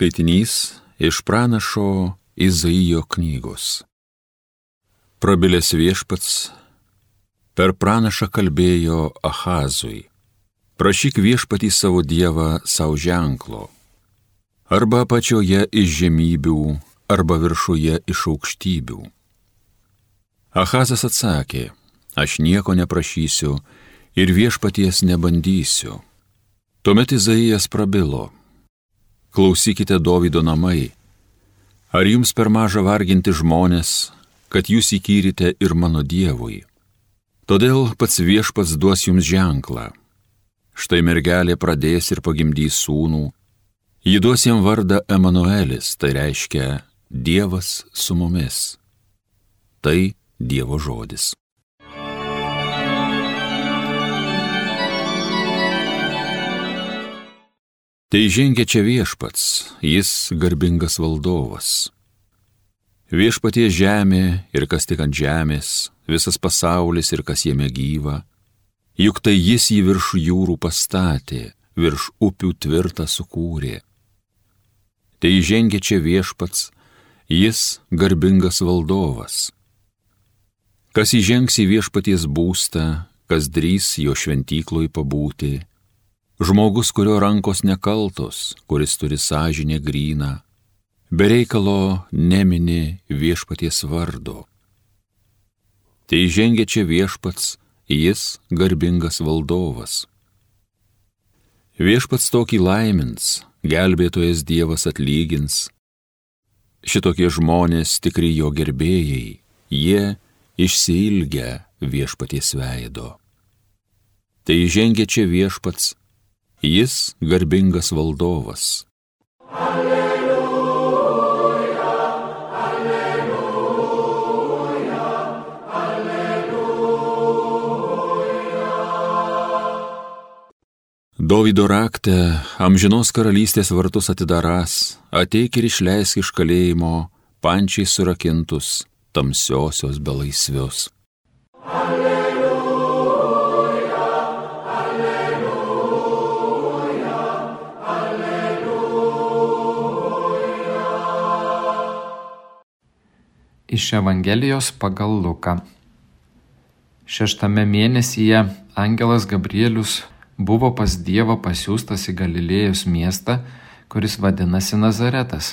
Skaitinys iš pranašo Izaijo knygos. Prabilęs viešpats per pranašą kalbėjo Ahazui. Prašyk viešpatį savo dievą savo ženklo. Arba apačioje iš žemybių, arba viršuje iš aukštybių. Ahazas atsakė, aš nieko neprašysiu ir viešpaties nebandysiu. Tuomet Izaijas prabilo Klausykite Davido namai. Ar jums per maža varginti žmonės, kad jūs įkyrite ir mano Dievui? Todėl pats viešpats duos jums ženklą. Štai mergelė pradės ir pagimdys sūnų. Ji duos jam vardą Emanuelis, tai reiškia Dievas su mumis. Tai Dievo žodis. Tai žengia čia viešpats, jis garbingas valdovas. Viešpatie žemė ir kas tik ant žemės, visas pasaulis ir kas jame gyva, juk tai jis jį virš jūrų pastatė, virš upių tvirtą sukūrė. Tai žengia čia viešpats, jis garbingas valdovas. Kas įžengs į viešpaties būstą, kas drys jo šventykloj pabūti, Žmogus, kurio rankos nekaltos, kuris turi sąžinę gryną, bereikalo nemini viešpaties vardo. Tai žengia čia viešpats, jis garbingas valdovas. Viešpats tokį laimins, gelbėtojas Dievas atlygins. Šitokie žmonės tikri jo gerbėjai, jie išsilgia viešpaties veido. Tai žengia čia viešpats, Jis garbingas valdovas. Alleluja, alleluja, alleluja. Dovido rakte amžinos karalystės vartus atidaras, ateik ir išleisk iš kalėjimo pančiai surakintus tamsiosios belaisvius. Alleluja. Iš Evangelijos pagal Luką. Šeštame mėnesyje angelas Gabrielius buvo pas Dievą pasiūstas į Galilėjos miestą, kuris vadinasi Nazaretas,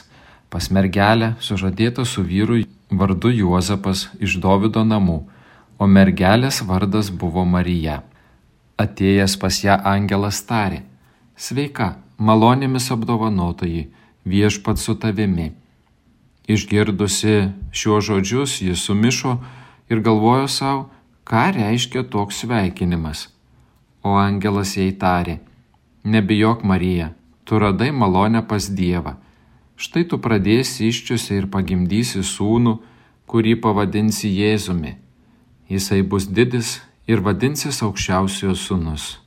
pas mergelę sužadėtą su vyru vardu Juozapas iš Davido namų, o mergelės vardas buvo Marija. Atėjęs pas ją angelas tarė, Sveika, malonėmis apdovanotojai, viešpat su tavimi Išgirdusi šiuos žodžius, jis sumišo ir galvojo savo, ką reiškia toks sveikinimas. O angelas jai tarė, nebijok Marija, tu radai malonę pas Dievą. Štai tu pradėsi iščiusi ir pagimdysi sūnų, kurį pavadinsi Jėzumi. Jisai bus didis ir vadinsis aukščiausiojo sūnus.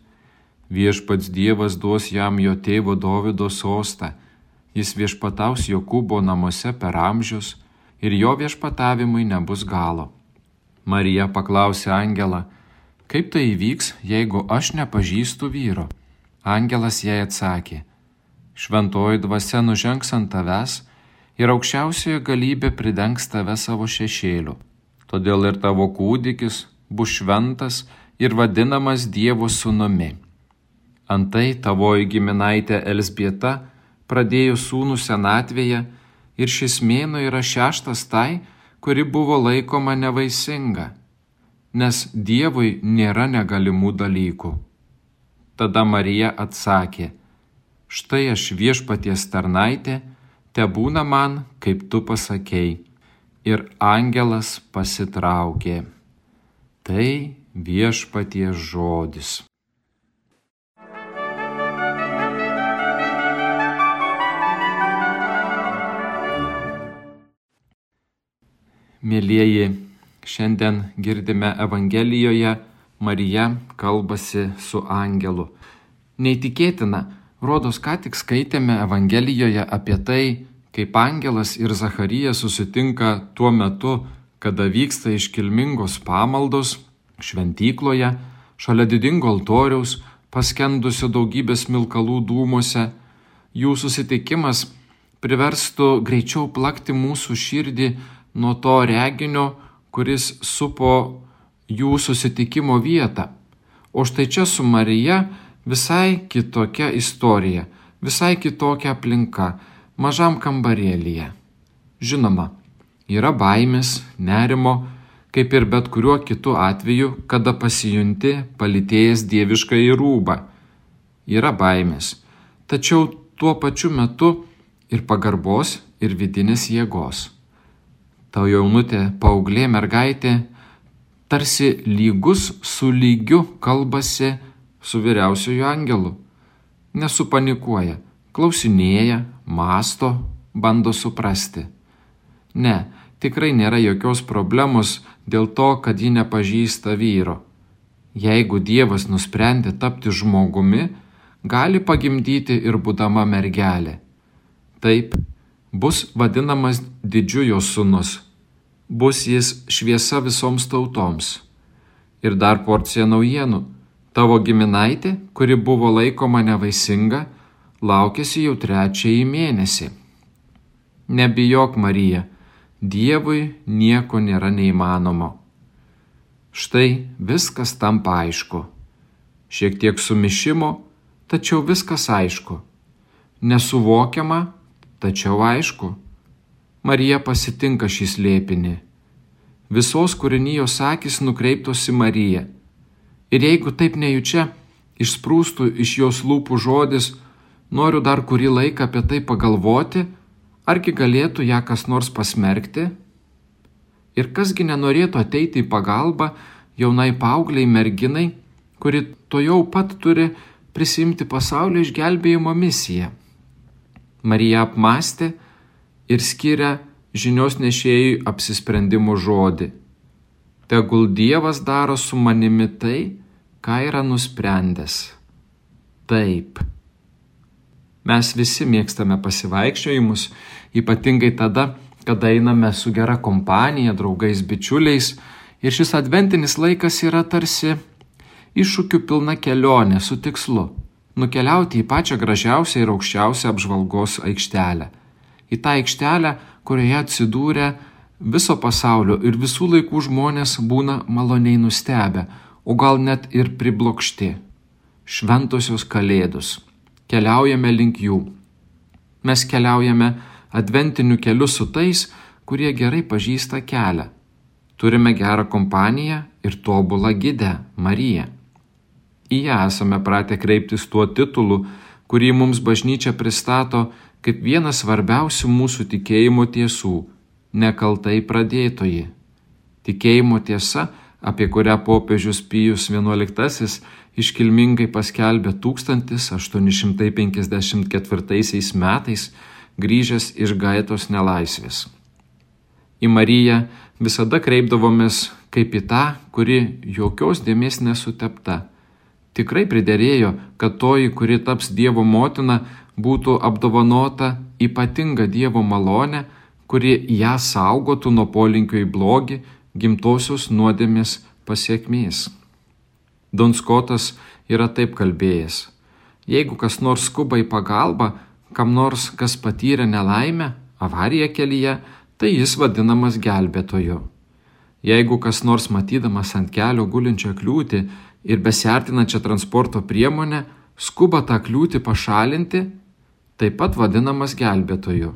Viešpats Dievas duos jam jo tėvo Dovido sostą Jis viešpataus Jokūbo namuose per amžius ir jo viešpatavimui nebus galo. Marija paklausė Angelą, kaip tai įvyks, jeigu aš nepažįstu vyro. Angelas jai atsakė, šventoji dvasia nužengs ant tavęs ir aukščiausioje galybė pridengs tave savo šešėliu. Todėl ir tavo kūdikis bus šventas ir vadinamas Dievo sūnumi. Antai tavoji giminaitė Elsbieta pradėjo sūnų senatvėje ir šis mėno yra šeštas tai, kuri buvo laikoma nevaisinga, nes Dievui nėra negalimų dalykų. Tada Marija atsakė, štai aš viešpaties tarnaitė, te būna man, kaip tu pasakėjai. Ir angelas pasitraukė. Tai viešpaties žodis. Mėlyjeji, šiandien girdime Evangelijoje, Marija kalbasi su angelu. Neįtikėtina, rodos ką tik skaitėme Evangelijoje apie tai, kaip angelas ir Zacharija susitinka tuo metu, kada vyksta iškilmingos pamaldos šventykloje, šalia didingo altoriaus, paskendusio daugybės milkalų dūmuose. Jų susitikimas priverstų greičiau plakti mūsų širdį nuo to reginio, kuris supo jų susitikimo vietą. O štai čia su Marija visai kitokia istorija, visai kitokia aplinka, mažam kambarėlyje. Žinoma, yra baimės, nerimo, kaip ir bet kuriuo kitu atveju, kada pasijunti palitėjęs dievišką į rūbą. Yra baimės, tačiau tuo pačiu metu ir pagarbos, ir vidinės jėgos. Tau jaunutė, paauglė mergaitė, tarsi lygus su lygiu kalbasi su vyriausioju angelu. Nesupanikuoja, klausinėja, masto, bando suprasti. Ne, tikrai nėra jokios problemos dėl to, kad ji nepažįsta vyro. Jeigu Dievas nusprendė tapti žmogumi, gali pagimdyti ir būdama mergelė. Taip, bus vadinamas didžiu jos sunus, bus jis šviesa visoms tautoms. Ir dar porcija naujienų. Tavo giminaitė, kuri buvo laikoma nevaisinga, laukėsi jau trečiąjį mėnesį. Nebijok, Marija, Dievui nieko nėra neįmanomo. Štai viskas tampa aišku. Šiek tiek sumišimo, tačiau viskas aišku. Nesuvokiama, tačiau aišku. Marija pasitinka šį slėpinį. Visos kūrinijos akis nukreiptos į Mariją. Ir jeigu taip nejučia išsprūstų iš jos lūpų žodis, noriu dar kurį laiką apie tai pagalvoti, Argi galėtų ją kas nors pasmerkti? Ir kasgi nenorėtų ateiti į pagalbą jaunai paaugliai merginai, kuri to jau pat turi prisimti pasaulio išgelbėjimo misiją. Marija apmastė ir skiria žinios nešėjui apsisprendimo žodį. Tegul Dievas daro su manimi tai, ką yra nusprendęs. Taip. Mes visi mėgstame pasivaikščiojimus ypatingai tada, kada einame su gera kompanija, draugais, bičiuliais. Ir šis adventinis laikas yra tarsi iššūkių pilna kelionė su tikslu - nukeliauti į pačią gražiausią ir aukščiausią apžvalgos aikštelę. Į tą aikštelę, kurioje atsidūrę viso pasaulio ir visų laikų žmonės būna maloniai nustebę, o gal net ir priblokšti. Šventosios kalėdos. Keliaujame link jų. Mes keliaujame adventiniu keliu su tais, kurie gerai pažįsta kelią. Turime gerą kompaniją ir tobulą gidę Mariją. Į ją esame pratę kreiptis tuo titulu, kurį mums bažnyčia pristato kaip vieną svarbiausių mūsų tikėjimo tiesų - nekaltai pradėtoji. Tikėjimo tiesa, apie kurią popiežius Pijus XI iškilmingai paskelbė 1854 metais, grįžęs iš Gaetos nelaisvės. Į Mariją visada kreipdavomės kaip į tą, kuri jokios dėmesio nesutepta. Tikrai priderėjo, kad toji, kuri taps Dievo motina, būtų apdovanota ypatinga Dievo malonė, kuri ją saugotų nuo polinkio į blogį, gimtosios nuodėmės pasiekmės. Donskotas yra taip kalbėjęs. Jeigu kas nors skuba į pagalbą, kam nors, kas patyrė nelaimę, avariją kelyje, tai jis vadinamas gelbėtoju. Jeigu kas nors matydamas ant kelio gulinčią kliūtį ir besiartinančią transporto priemonę, skuba tą kliūtį pašalinti, taip pat vadinamas gelbėtoju.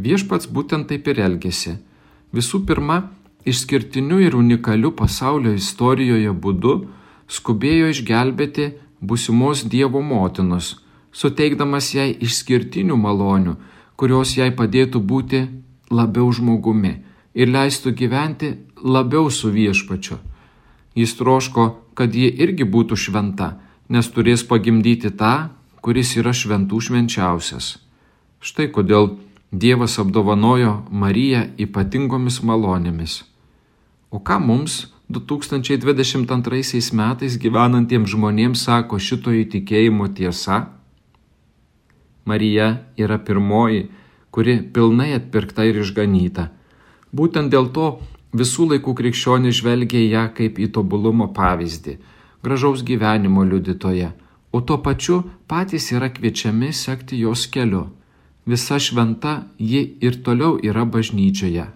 Viešpats būtent taip ir elgesi. Visų pirma, išskirtiniu ir unikaliu pasaulio istorijoje būdu skubėjo išgelbėti būsimos Dievo motinos, suteikdamas jai išskirtinių malonių, kurios jai padėtų būti labiau žmogumi ir leistų gyventi labiau su viešpačiu. Jis troško, kad ji irgi būtų šventa, nes turės pagimdyti tą, kuris yra šventų švenčiausias. Štai kodėl Dievas apdovanojo Mariją ypatingomis malonėmis. O ką mums 2022 metais gyvenantiems žmonėms sako šito įtikėjimo tiesa? Marija yra pirmoji, kuri pilnai atpirkta ir išganyta. Būtent dėl to visų laikų krikščionys žvelgia ją kaip į tobulumo pavyzdį, gražaus gyvenimo liudytoje, o tuo pačiu patys yra kviečiami sekti jos keliu. visa šventa ji ir toliau yra bažnyčioje.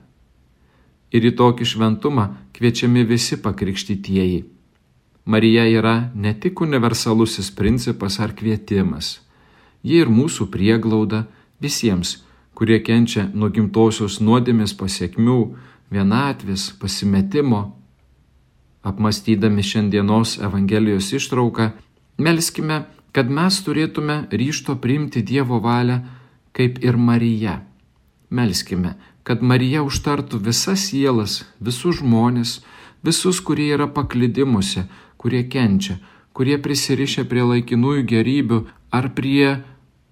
Ir į tokį šventumą kviečiami visi pakrikštytieji. Marija yra ne tik universalusis principas ar kvietimas, ji ir mūsų prieglauda visiems, kurie kenčia nuo gimtosios nuodėmės pasiekmių, vienatvės, pasimetimo. Apmastydami šiandienos Evangelijos ištrauką, melskime, kad mes turėtume ryšto priimti Dievo valią kaip ir Marija. Melskime, kad Marija užtartų visas sielas, visus žmonės, visus, kurie yra paklydimuose, kurie kenčia, kurie prisirišę prie laikinųjų gerybių ar prie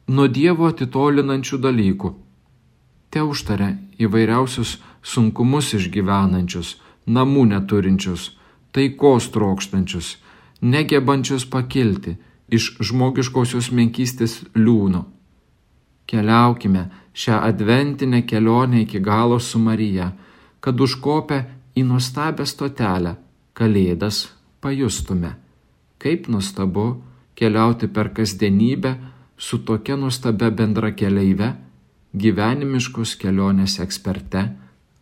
nuo Dievo atitolinančių dalykų. Te užtaria įvairiausius sunkumus išgyvenančius, namų neturinčius, taikos trokštančius, negebančius pakilti iš žmogiškosios menkystės liūno Keliaukime šią adventinę kelionę iki galo su Marija, kad užkopę į nuostabę stotelę Kalėdas pajustume, kaip nuostabu keliauti per kasdienybę su tokia nuostabia bendra keleive, gyvenimiškos kelionės eksperte.